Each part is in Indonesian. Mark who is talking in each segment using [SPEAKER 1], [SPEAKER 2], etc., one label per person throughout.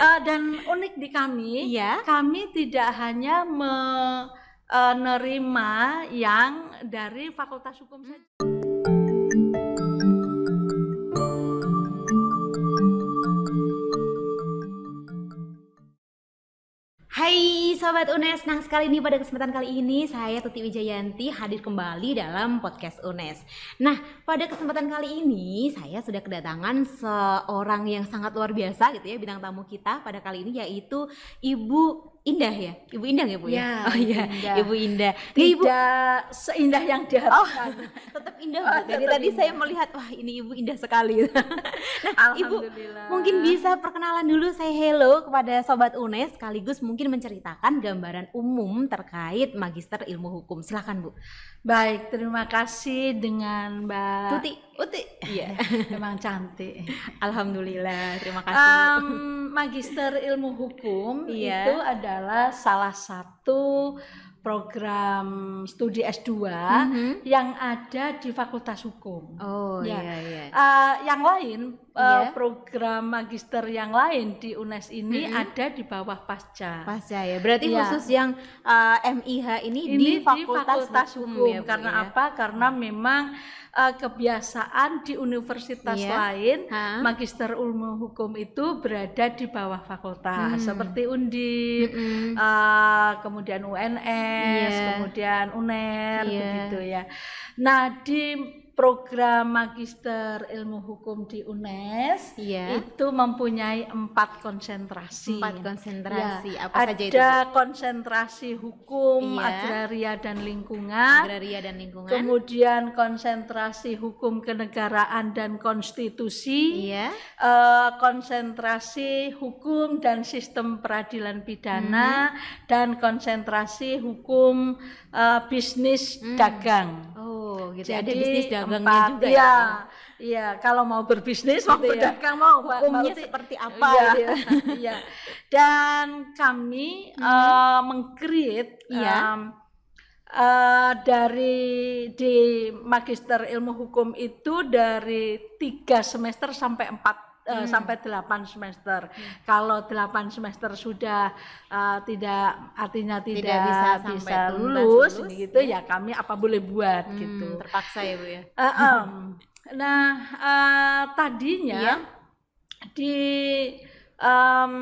[SPEAKER 1] Uh, dan unik di kami,
[SPEAKER 2] Iya.
[SPEAKER 1] kami tidak hanya menerima yang dari Fakultas Hukum saja.
[SPEAKER 2] Sobat UNES, nah sekali ini pada kesempatan kali ini saya Tuti Wijayanti hadir kembali dalam podcast UNES Nah pada kesempatan kali ini saya sudah kedatangan seorang yang sangat luar biasa gitu ya bintang tamu kita pada kali ini yaitu Ibu Indah ya? Ibu Indah ya Bu ya?
[SPEAKER 1] Ya,
[SPEAKER 2] oh iya,
[SPEAKER 1] Indah.
[SPEAKER 2] Ibu Indah Ibu
[SPEAKER 1] Tidak seindah yang diharapkan.
[SPEAKER 2] tetap indah
[SPEAKER 1] Oh,
[SPEAKER 2] Bu. Dari
[SPEAKER 1] tetap
[SPEAKER 2] tadi
[SPEAKER 1] indah.
[SPEAKER 2] saya melihat wah ini Ibu indah sekali Nah Ibu
[SPEAKER 1] Alhamdulillah.
[SPEAKER 2] Mungkin bisa perkenalan dulu saya hello kepada Sobat UNES sekaligus mungkin menceritakan gambaran umum terkait Magister Ilmu Hukum. Silakan Bu.
[SPEAKER 1] Baik, terima kasih dengan Mbak
[SPEAKER 2] Tuti.
[SPEAKER 1] Uti. Iya, memang cantik.
[SPEAKER 2] Alhamdulillah, terima kasih.
[SPEAKER 1] Em, Magister Ilmu Hukum
[SPEAKER 2] Iya.
[SPEAKER 1] itu adalah salah satu program studi S2
[SPEAKER 2] Mhm.
[SPEAKER 1] yang ada di Fakultas Hukum.
[SPEAKER 2] Oh
[SPEAKER 1] Ya.
[SPEAKER 2] iya iya.
[SPEAKER 1] Eh, yang lain, eh,
[SPEAKER 2] Iya.
[SPEAKER 1] program magister yang lain di UNES ini
[SPEAKER 2] Mhm.
[SPEAKER 1] ada di bawah pasca.
[SPEAKER 2] Pasca ya. Berarti
[SPEAKER 1] Iya.
[SPEAKER 2] khusus yang uh, MIH ini,
[SPEAKER 1] ini
[SPEAKER 2] di Fakultas, Hukum, ya, Bu,
[SPEAKER 1] karena
[SPEAKER 2] ya?
[SPEAKER 1] apa? Karena memang eh, kebiasaan di universitas
[SPEAKER 2] Iya.
[SPEAKER 1] lain
[SPEAKER 2] Hah?
[SPEAKER 1] magister ilmu hukum itu berada di bawah fakultas
[SPEAKER 2] Hmm.
[SPEAKER 1] seperti Undip,
[SPEAKER 2] Mm-mm.
[SPEAKER 1] eh, kemudian UNS,
[SPEAKER 2] Iya.
[SPEAKER 1] kemudian UNER
[SPEAKER 2] Iya.
[SPEAKER 1] begitu ya. Nah, di program magister ilmu hukum di UNES
[SPEAKER 2] Iya.
[SPEAKER 1] itu mempunyai empat konsentrasi.
[SPEAKER 2] Empat konsentrasi.
[SPEAKER 1] Ya,
[SPEAKER 2] Apa
[SPEAKER 1] ada
[SPEAKER 2] saja itu? Bu?
[SPEAKER 1] konsentrasi hukum,
[SPEAKER 2] Iya.
[SPEAKER 1] agraria dan lingkungan.
[SPEAKER 2] Agraria dan lingkungan.
[SPEAKER 1] Kemudian konsentrasi hukum kenegaraan dan konstitusi,
[SPEAKER 2] Iya.
[SPEAKER 1] eh, konsentrasi hukum dan sistem peradilan pidana, dan konsentrasi hukum eh, bisnis
[SPEAKER 2] Hmm.
[SPEAKER 1] dagang.
[SPEAKER 2] Oh, gitu. ada bisnis dagangnya
[SPEAKER 1] empat,
[SPEAKER 2] juga
[SPEAKER 1] iya,
[SPEAKER 2] ya.
[SPEAKER 1] Iya, kalau mau berbisnis, mau
[SPEAKER 2] Gitu ya.
[SPEAKER 1] berdagang, mau Mbak- Mbak
[SPEAKER 2] Hukumnya
[SPEAKER 1] Uti.
[SPEAKER 2] seperti apa
[SPEAKER 1] Iya,
[SPEAKER 2] gitu ya.
[SPEAKER 1] iya. Dan kami eh, meng-create
[SPEAKER 2] Iya.
[SPEAKER 1] em, eh, dari di magister ilmu hukum itu dari tiga semester sampai empat
[SPEAKER 2] Hmm.
[SPEAKER 1] sampai delapan semester. Kalau delapan semester sudah eh, tidak artinya tidak,
[SPEAKER 2] Tidak bisa
[SPEAKER 1] bisa lulus,
[SPEAKER 2] lulus,
[SPEAKER 1] gitu
[SPEAKER 2] ya.
[SPEAKER 1] ya kami apa boleh buat
[SPEAKER 2] Hmm,
[SPEAKER 1] gitu.
[SPEAKER 2] Terpaksa ya Bu ya.
[SPEAKER 1] Eh, em. Nah, eh, tadinya
[SPEAKER 2] Iya.
[SPEAKER 1] di em,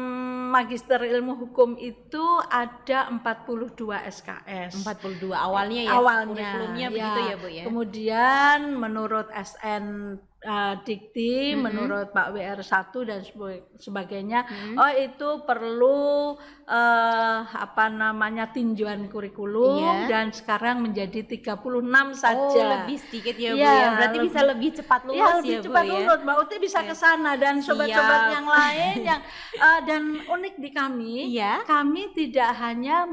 [SPEAKER 1] Magister Ilmu Hukum itu ada 42 SKS.
[SPEAKER 2] 42 awalnya ya
[SPEAKER 1] Awalnya,
[SPEAKER 2] kurikulumnya
[SPEAKER 1] ya.
[SPEAKER 2] begitu ya Bu ya.
[SPEAKER 1] Kemudian menurut SN eh, Dikti,
[SPEAKER 2] Mhm.
[SPEAKER 1] menurut Pak WR1 dan sebagainya,
[SPEAKER 2] Hmm.
[SPEAKER 1] oh itu perlu eh, apa namanya tinjauan kurikulum
[SPEAKER 2] Iya.
[SPEAKER 1] dan sekarang menjadi 36
[SPEAKER 2] Oh,
[SPEAKER 1] saja.
[SPEAKER 2] lebih sedikit ya Bu
[SPEAKER 1] Iya,
[SPEAKER 2] ya. Berarti
[SPEAKER 1] lebih-
[SPEAKER 2] bisa lebih cepat lulus
[SPEAKER 1] Iya
[SPEAKER 2] ya,
[SPEAKER 1] lebih
[SPEAKER 2] Bu
[SPEAKER 1] cepat
[SPEAKER 2] ya.
[SPEAKER 1] lulus, Mbak Uti bisa ke sana dan sobat-sobat yang lain yang eh, dan unik di kami,
[SPEAKER 2] Iya.
[SPEAKER 1] kami tidak hanya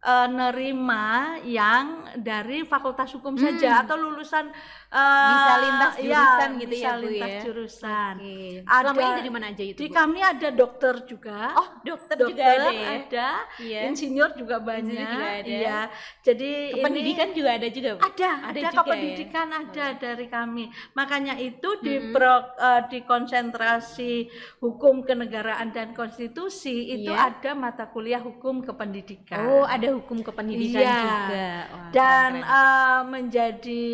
[SPEAKER 1] menerima yang dari Fakultas Hukum
[SPEAKER 2] Hmm.
[SPEAKER 1] saja atau lulusan eh,
[SPEAKER 2] Bisa lintas
[SPEAKER 1] ya,
[SPEAKER 2] jurusan gitu
[SPEAKER 1] bisa
[SPEAKER 2] ya, Bu,
[SPEAKER 1] lintas
[SPEAKER 2] ya.
[SPEAKER 1] jurusan.
[SPEAKER 2] Oke.
[SPEAKER 1] Ada-
[SPEAKER 2] Selama ini dari mana aja itu?
[SPEAKER 1] Di
[SPEAKER 2] Bu?
[SPEAKER 1] kami ada dokter juga.
[SPEAKER 2] Oh, dokter,
[SPEAKER 1] dokter
[SPEAKER 2] juga ada ya.
[SPEAKER 1] ada,
[SPEAKER 2] Iya.
[SPEAKER 1] insinyur juga banyak.
[SPEAKER 2] Insinyur juga ada.
[SPEAKER 1] Iya. Jadi ini-
[SPEAKER 2] Pendidikan juga ada juga, Bu.
[SPEAKER 1] ada,
[SPEAKER 2] Ada
[SPEAKER 1] ada,
[SPEAKER 2] juga ya?
[SPEAKER 1] kependidikan ada dari kami. Makanya itu di
[SPEAKER 2] Mm-mm.
[SPEAKER 1] pro- eh, di konsentrasi hukum kenegaraan dan konstitusi itu
[SPEAKER 2] Iya.
[SPEAKER 1] ada mata kuliah hukum kependidikan.
[SPEAKER 2] Oh, ada hukum kependidikan
[SPEAKER 1] Iya.
[SPEAKER 2] juga. Wah,
[SPEAKER 1] dan eh, menjadi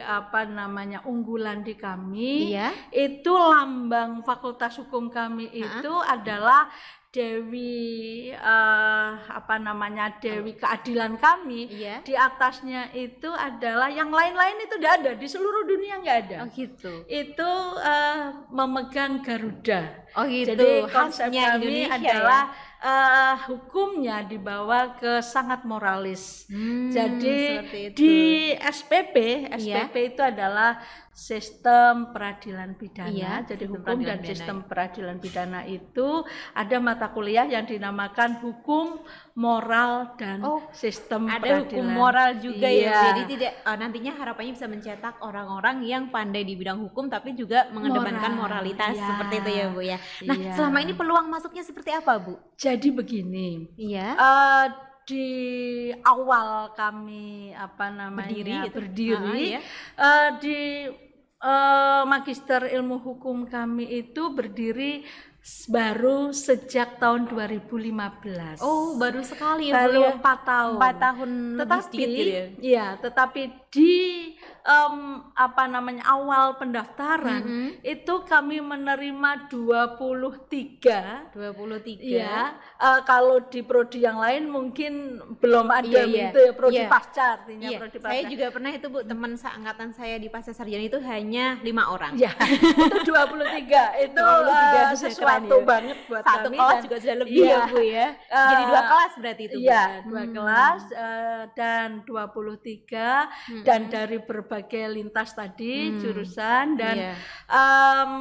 [SPEAKER 1] apa namanya unggulan di kami
[SPEAKER 2] iya.
[SPEAKER 1] itu lambang fakultas hukum kami itu adalah Dewi eh, apa namanya Dewi keadilan kami
[SPEAKER 2] Iya.
[SPEAKER 1] di atasnya itu adalah yang lain-lain itu tidak ada di seluruh dunia nggak ada
[SPEAKER 2] Oh, gitu.
[SPEAKER 1] itu eh, memegang Garuda
[SPEAKER 2] Oh, gitu.
[SPEAKER 1] jadi konsep
[SPEAKER 2] Khasnya
[SPEAKER 1] kami
[SPEAKER 2] Indonesia
[SPEAKER 1] adalah eh, hukumnya dibawa ke sangat moralis
[SPEAKER 2] ya. Hmm,
[SPEAKER 1] jadi di SPP,
[SPEAKER 2] Iya.
[SPEAKER 1] SPP itu adalah sistem peradilan pidana.
[SPEAKER 2] Iya,
[SPEAKER 1] Jadi hukum dan
[SPEAKER 2] pidana.
[SPEAKER 1] sistem peradilan pidana itu ada mata kuliah yang dinamakan hukum moral dan
[SPEAKER 2] Oh,
[SPEAKER 1] sistem
[SPEAKER 2] ada
[SPEAKER 1] peradilan.
[SPEAKER 2] hukum moral juga
[SPEAKER 1] Iya.
[SPEAKER 2] ya. Jadi tidak eh, nantinya harapannya bisa mencetak orang-orang yang pandai di bidang hukum tapi juga mengedepankan
[SPEAKER 1] Moral,
[SPEAKER 2] moralitas
[SPEAKER 1] iya.
[SPEAKER 2] seperti itu ya, Bu ya. Nah,
[SPEAKER 1] Iya.
[SPEAKER 2] selama ini peluang masuknya seperti apa, Bu?
[SPEAKER 1] Jadi begini.
[SPEAKER 2] Iya.
[SPEAKER 1] eh, di awal kami apa namanya
[SPEAKER 2] Berdiri gitu.
[SPEAKER 1] berdiri,
[SPEAKER 2] Ah, iya.
[SPEAKER 1] eh, di eh, magister ilmu hukum kami itu berdiri baru sejak tahun 2015.
[SPEAKER 2] Oh, baru sekali
[SPEAKER 1] baru
[SPEAKER 2] ya?
[SPEAKER 1] empat tahun.
[SPEAKER 2] Empat tahun lebih
[SPEAKER 1] Tetapi,
[SPEAKER 2] sedikit gitu ya?
[SPEAKER 1] iya, tetapi di em, apa namanya awal pendaftaran
[SPEAKER 2] Mhm.
[SPEAKER 1] itu kami menerima 23
[SPEAKER 2] 23.
[SPEAKER 1] Iya, eh, kalau di prodi yang lain mungkin belum ada
[SPEAKER 2] Iya, iya.
[SPEAKER 1] gitu ya prodi
[SPEAKER 2] Iya.
[SPEAKER 1] pasca artinya
[SPEAKER 2] Iya,
[SPEAKER 1] prodi
[SPEAKER 2] saya
[SPEAKER 1] pasca.
[SPEAKER 2] juga pernah itu Bu, teman seangkatan saya di pasca sarjana itu hanya lima orang.
[SPEAKER 1] Ya, itu 23 itu
[SPEAKER 2] 23
[SPEAKER 1] eh,
[SPEAKER 2] sudah
[SPEAKER 1] sesuatu
[SPEAKER 2] keren ya.
[SPEAKER 1] banget buat
[SPEAKER 2] Satu
[SPEAKER 1] kami
[SPEAKER 2] kelas
[SPEAKER 1] dan-
[SPEAKER 2] juga sudah lebih
[SPEAKER 1] iya.
[SPEAKER 2] ya Bu ya.
[SPEAKER 1] Eh,
[SPEAKER 2] Jadi dua kelas berarti itu Bu.
[SPEAKER 1] Iya, dua
[SPEAKER 2] Hmm.
[SPEAKER 1] kelas eh, dan 23
[SPEAKER 2] Hmm.
[SPEAKER 1] Dan dari berbagai lintas tadi
[SPEAKER 2] Hmm.
[SPEAKER 1] jurusan dan
[SPEAKER 2] Iya.
[SPEAKER 1] em,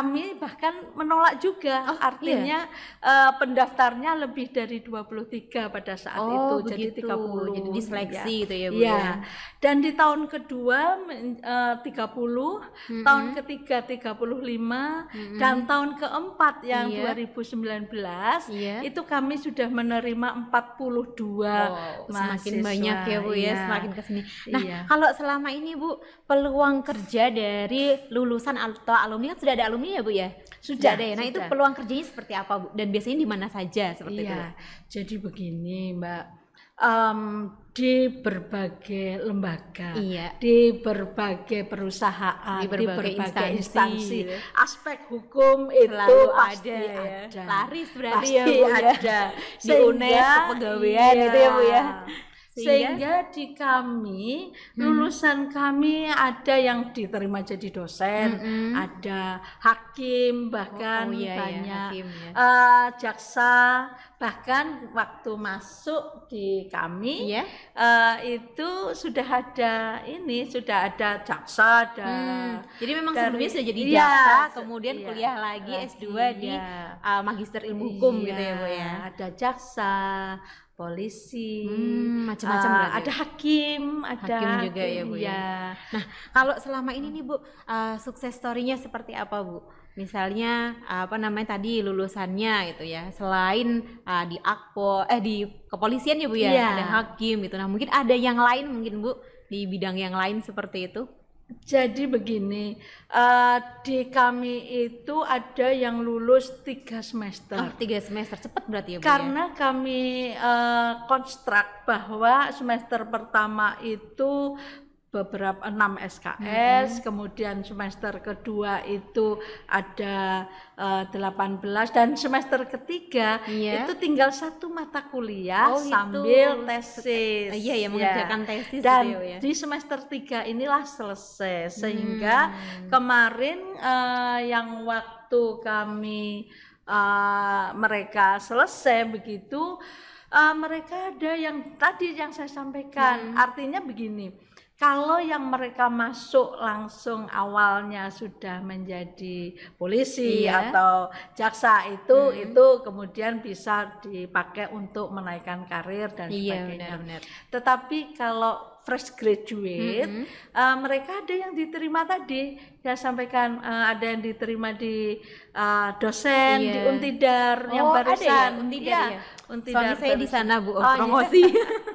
[SPEAKER 1] kami bahkan menolak juga
[SPEAKER 2] Oh,
[SPEAKER 1] artinya eh, pendaftarnya lebih dari 23 pada saat
[SPEAKER 2] Oh,
[SPEAKER 1] itu jadi
[SPEAKER 2] begitu.
[SPEAKER 1] 30
[SPEAKER 2] Jadi diseleksi
[SPEAKER 1] ya.
[SPEAKER 2] gitu ya Bu
[SPEAKER 1] Iya.
[SPEAKER 2] ya.
[SPEAKER 1] Dan di tahun kedua eh, 30,
[SPEAKER 2] Mm-mm.
[SPEAKER 1] tahun ketiga 35
[SPEAKER 2] Mm-mm.
[SPEAKER 1] dan tahun keempat yang
[SPEAKER 2] Iya.
[SPEAKER 1] 2019
[SPEAKER 2] Iya.
[SPEAKER 1] itu kami sudah menerima 42
[SPEAKER 2] Oh, semakin
[SPEAKER 1] mahasiswa.
[SPEAKER 2] banyak ya Bu ya,
[SPEAKER 1] Iya.
[SPEAKER 2] semakin ke sini. Nah,
[SPEAKER 1] Iya.
[SPEAKER 2] kalau selama ini Bu, peluang kerja dari lulusan atau alumni kan sudah ada alumni ya Bu ya?
[SPEAKER 1] Sudah,
[SPEAKER 2] ya. Nah, itu
[SPEAKER 1] sudah.
[SPEAKER 2] peluang kerjanya seperti apa Bu? Dan biasanya di mana saja seperti itu?
[SPEAKER 1] Iya, jadi begini Mbak, Em, di berbagai lembaga,
[SPEAKER 2] Iya.
[SPEAKER 1] di berbagai perusahaan,
[SPEAKER 2] Di berbagai instansi,
[SPEAKER 1] instansi,
[SPEAKER 2] gitu.
[SPEAKER 1] aspek hukum itu
[SPEAKER 2] Selalu
[SPEAKER 1] pasti
[SPEAKER 2] ada ya.
[SPEAKER 1] ada.
[SPEAKER 2] Laris berarti
[SPEAKER 1] Pasti
[SPEAKER 2] ya, Bu, ya.
[SPEAKER 1] ada.
[SPEAKER 2] Di UNES, kepegawaian gitu ya, Bu, ya. Sehingga-
[SPEAKER 1] Sehingga di kami lulusan kami ada yang diterima jadi dosen,
[SPEAKER 2] Mm-mm.
[SPEAKER 1] ada hakim bahkan
[SPEAKER 2] Oh, iya, iya,
[SPEAKER 1] banyak
[SPEAKER 2] hakim, ya.
[SPEAKER 1] eh, jaksa bahkan waktu masuk di kami
[SPEAKER 2] Iya.
[SPEAKER 1] eh, itu sudah ada ini sudah ada jaksa ada
[SPEAKER 2] Hmm, Jadi memang
[SPEAKER 1] dari-
[SPEAKER 2] sebelumnya sudah jadi
[SPEAKER 1] Iya,
[SPEAKER 2] jaksa, kemudian
[SPEAKER 1] iya,
[SPEAKER 2] kuliah lagi
[SPEAKER 1] lagi,
[SPEAKER 2] S2 di
[SPEAKER 1] iya.
[SPEAKER 2] uh, Magister Ilmu Hukum gitu ya, Bu
[SPEAKER 1] Iya,
[SPEAKER 2] ya.
[SPEAKER 1] ada jaksa polisi
[SPEAKER 2] Hmm, macam-macam berarti.
[SPEAKER 1] ada hakim ada
[SPEAKER 2] Hakim juga ya, Bu, ya.
[SPEAKER 1] iya.
[SPEAKER 2] Nah, kalau selama ini nih Bu, uh, sukses story-nya seperti apa Bu? Misalnya uh, apa namanya tadi lulusannya gitu ya. Selain uh, di Akpo eh di kepolisian ya Bu ya,
[SPEAKER 1] Iya.
[SPEAKER 2] ada hakim gitu. Nah, mungkin ada yang lain mungkin Bu di bidang yang lain seperti itu.
[SPEAKER 1] Jadi begini, eh, di kami itu ada yang lulus tiga semester.
[SPEAKER 2] Oh, tiga semester cepet berarti ya Bu ya?
[SPEAKER 1] Karena kami eh, konstruk bahwa semester pertama itu beberapa 6 SKS, kemudian semester kedua itu ada eh, 18 dan semester ketiga
[SPEAKER 2] Iya.
[SPEAKER 1] itu tinggal satu mata kuliah
[SPEAKER 2] Oh, gitu.
[SPEAKER 1] sambil tesis.
[SPEAKER 2] Eh, iya ya mengerjakan tesis
[SPEAKER 1] Dan
[SPEAKER 2] gitu ya.
[SPEAKER 1] di semester tiga inilah selesai sehingga
[SPEAKER 2] Hmm.
[SPEAKER 1] kemarin eh, yang waktu kami eh, mereka selesai begitu eh, mereka ada yang tadi yang saya sampaikan
[SPEAKER 2] Hmm.
[SPEAKER 1] artinya begini kalau yang mereka masuk langsung awalnya sudah menjadi polisi
[SPEAKER 2] Iya.
[SPEAKER 1] atau jaksa itu
[SPEAKER 2] Hmm.
[SPEAKER 1] itu kemudian bisa dipakai untuk menaikkan karir dan
[SPEAKER 2] Iya
[SPEAKER 1] sebagainya.
[SPEAKER 2] benar-benar.
[SPEAKER 1] Tetapi kalau fresh graduate,
[SPEAKER 2] Mm-mm.
[SPEAKER 1] eh, mereka ada yang diterima tadi. Saya sampaikan eh, ada yang diterima di eh, dosen
[SPEAKER 2] Iya.
[SPEAKER 1] di Untidar yang
[SPEAKER 2] Oh, ada ya,
[SPEAKER 1] barusan.
[SPEAKER 2] Untidar ya?
[SPEAKER 1] Untidar
[SPEAKER 2] Soalnya saya di
[SPEAKER 1] barusan.
[SPEAKER 2] sana Bu, oh,
[SPEAKER 1] Oh, iya.
[SPEAKER 2] promosi. Iya.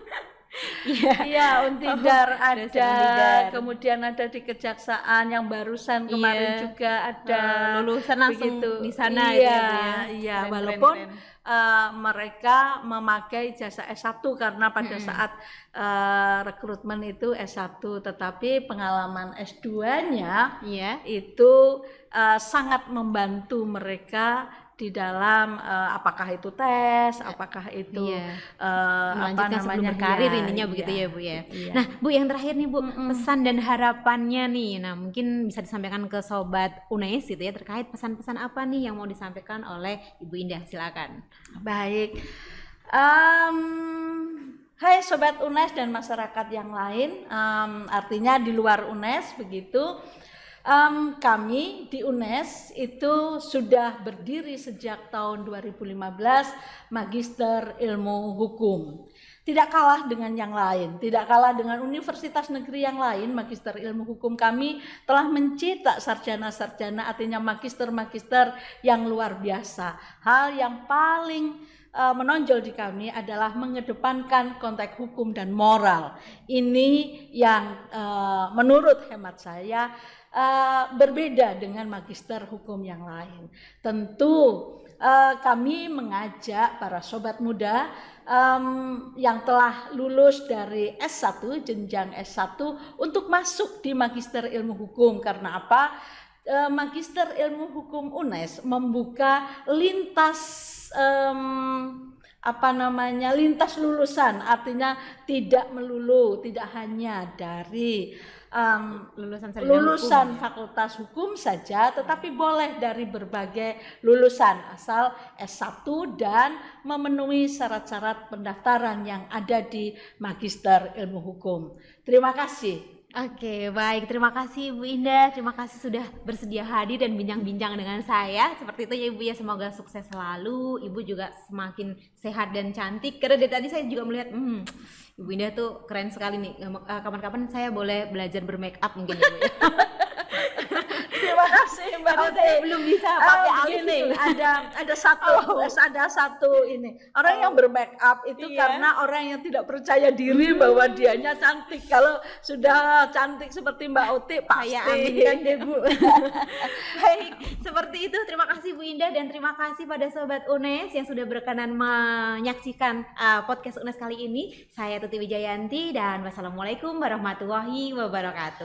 [SPEAKER 1] Iya, Untidar
[SPEAKER 2] Oh,
[SPEAKER 1] ada,
[SPEAKER 2] Untidar.
[SPEAKER 1] kemudian ada di kejaksaan yang barusan kemarin
[SPEAKER 2] Iya.
[SPEAKER 1] juga ada.
[SPEAKER 2] Eh, lulusan langsung
[SPEAKER 1] begitu.
[SPEAKER 2] di sana
[SPEAKER 1] iya,
[SPEAKER 2] gitu ya, ya.
[SPEAKER 1] Iya,
[SPEAKER 2] Keren,
[SPEAKER 1] walaupun
[SPEAKER 2] keren, keren.
[SPEAKER 1] eh, mereka memakai jasa S1 karena pada
[SPEAKER 2] Mm-mm.
[SPEAKER 1] saat eh, rekrutmen itu S1 tetapi pengalaman S2-nya
[SPEAKER 2] Iya.
[SPEAKER 1] itu eh, sangat membantu mereka di dalam eh, apakah itu tes, apakah itu
[SPEAKER 2] Iya.
[SPEAKER 1] eh, apa namanya
[SPEAKER 2] berkarir
[SPEAKER 1] Iya,
[SPEAKER 2] intinya
[SPEAKER 1] iya.
[SPEAKER 2] begitu ya Bu ya.
[SPEAKER 1] Iya.
[SPEAKER 2] Nah, Bu yang terakhir nih Bu,
[SPEAKER 1] Mm-mm.
[SPEAKER 2] pesan dan harapannya nih. Nah, mungkin bisa disampaikan ke sobat UNES gitu ya terkait pesan-pesan apa nih yang mau disampaikan oleh Ibu Indah. Silakan.
[SPEAKER 1] Baik. Em, hai Sobat UNES dan masyarakat yang lain, Em, artinya di luar UNES begitu. Em, kami di UNES itu sudah berdiri sejak tahun 2015 Magister Ilmu Hukum. Tidak kalah dengan yang lain, tidak kalah dengan universitas negeri yang lain, Magister Ilmu Hukum kami telah mencetak sarjana-sarjana artinya magister-magister yang luar biasa. Hal yang paling eh, menonjol di kami adalah mengedepankan konteks hukum dan moral. Ini yang eh, menurut hemat saya uh, berbeda dengan magister hukum yang lain. Tentu uh, kami mengajak para sobat muda um, yang telah lulus dari S1 jenjang S1 untuk masuk di magister ilmu hukum karena apa? Uh, magister ilmu hukum UNES membuka lintas um, apa namanya lintas lulusan artinya tidak melulu tidak hanya dari um, lulusan lulusan hukum. fakultas hukum saja tetapi boleh dari berbagai lulusan asal S1 dan memenuhi syarat-syarat pendaftaran yang ada di Magister Ilmu Hukum. Terima kasih.
[SPEAKER 2] Oke, baik. Terima kasih Ibu Indah. Terima kasih sudah bersedia hadir dan bincang-bincang dengan saya. Seperti itu ya Ibu ya. Semoga sukses selalu. Ibu juga semakin sehat dan cantik. Karena dari tadi saya juga melihat, hmm, Ibu Indah tuh keren sekali nih. Eh, kapan-kapan saya boleh belajar bermake up mungkin ya, ya.
[SPEAKER 1] Kasih Mbak
[SPEAKER 2] saya belum bisa pakai
[SPEAKER 1] uh,
[SPEAKER 2] alis
[SPEAKER 1] ada ada satu oh. ada satu ini. Orang oh. yang bermake up itu iya. karena orang yang tidak percaya diri hmm. bahwa dianya cantik. Kalau sudah cantik seperti Mbak Uti pasti.
[SPEAKER 2] saya aminkan deh Bu. Baik seperti itu. Terima kasih Bu Indah. Dan terima kasih pada sobat UNES yang sudah berkenan menyaksikan uh, podcast UNES kali ini. Saya Tuti Wijayanti dan wassalamualaikum warahmatullahi wabarakatuh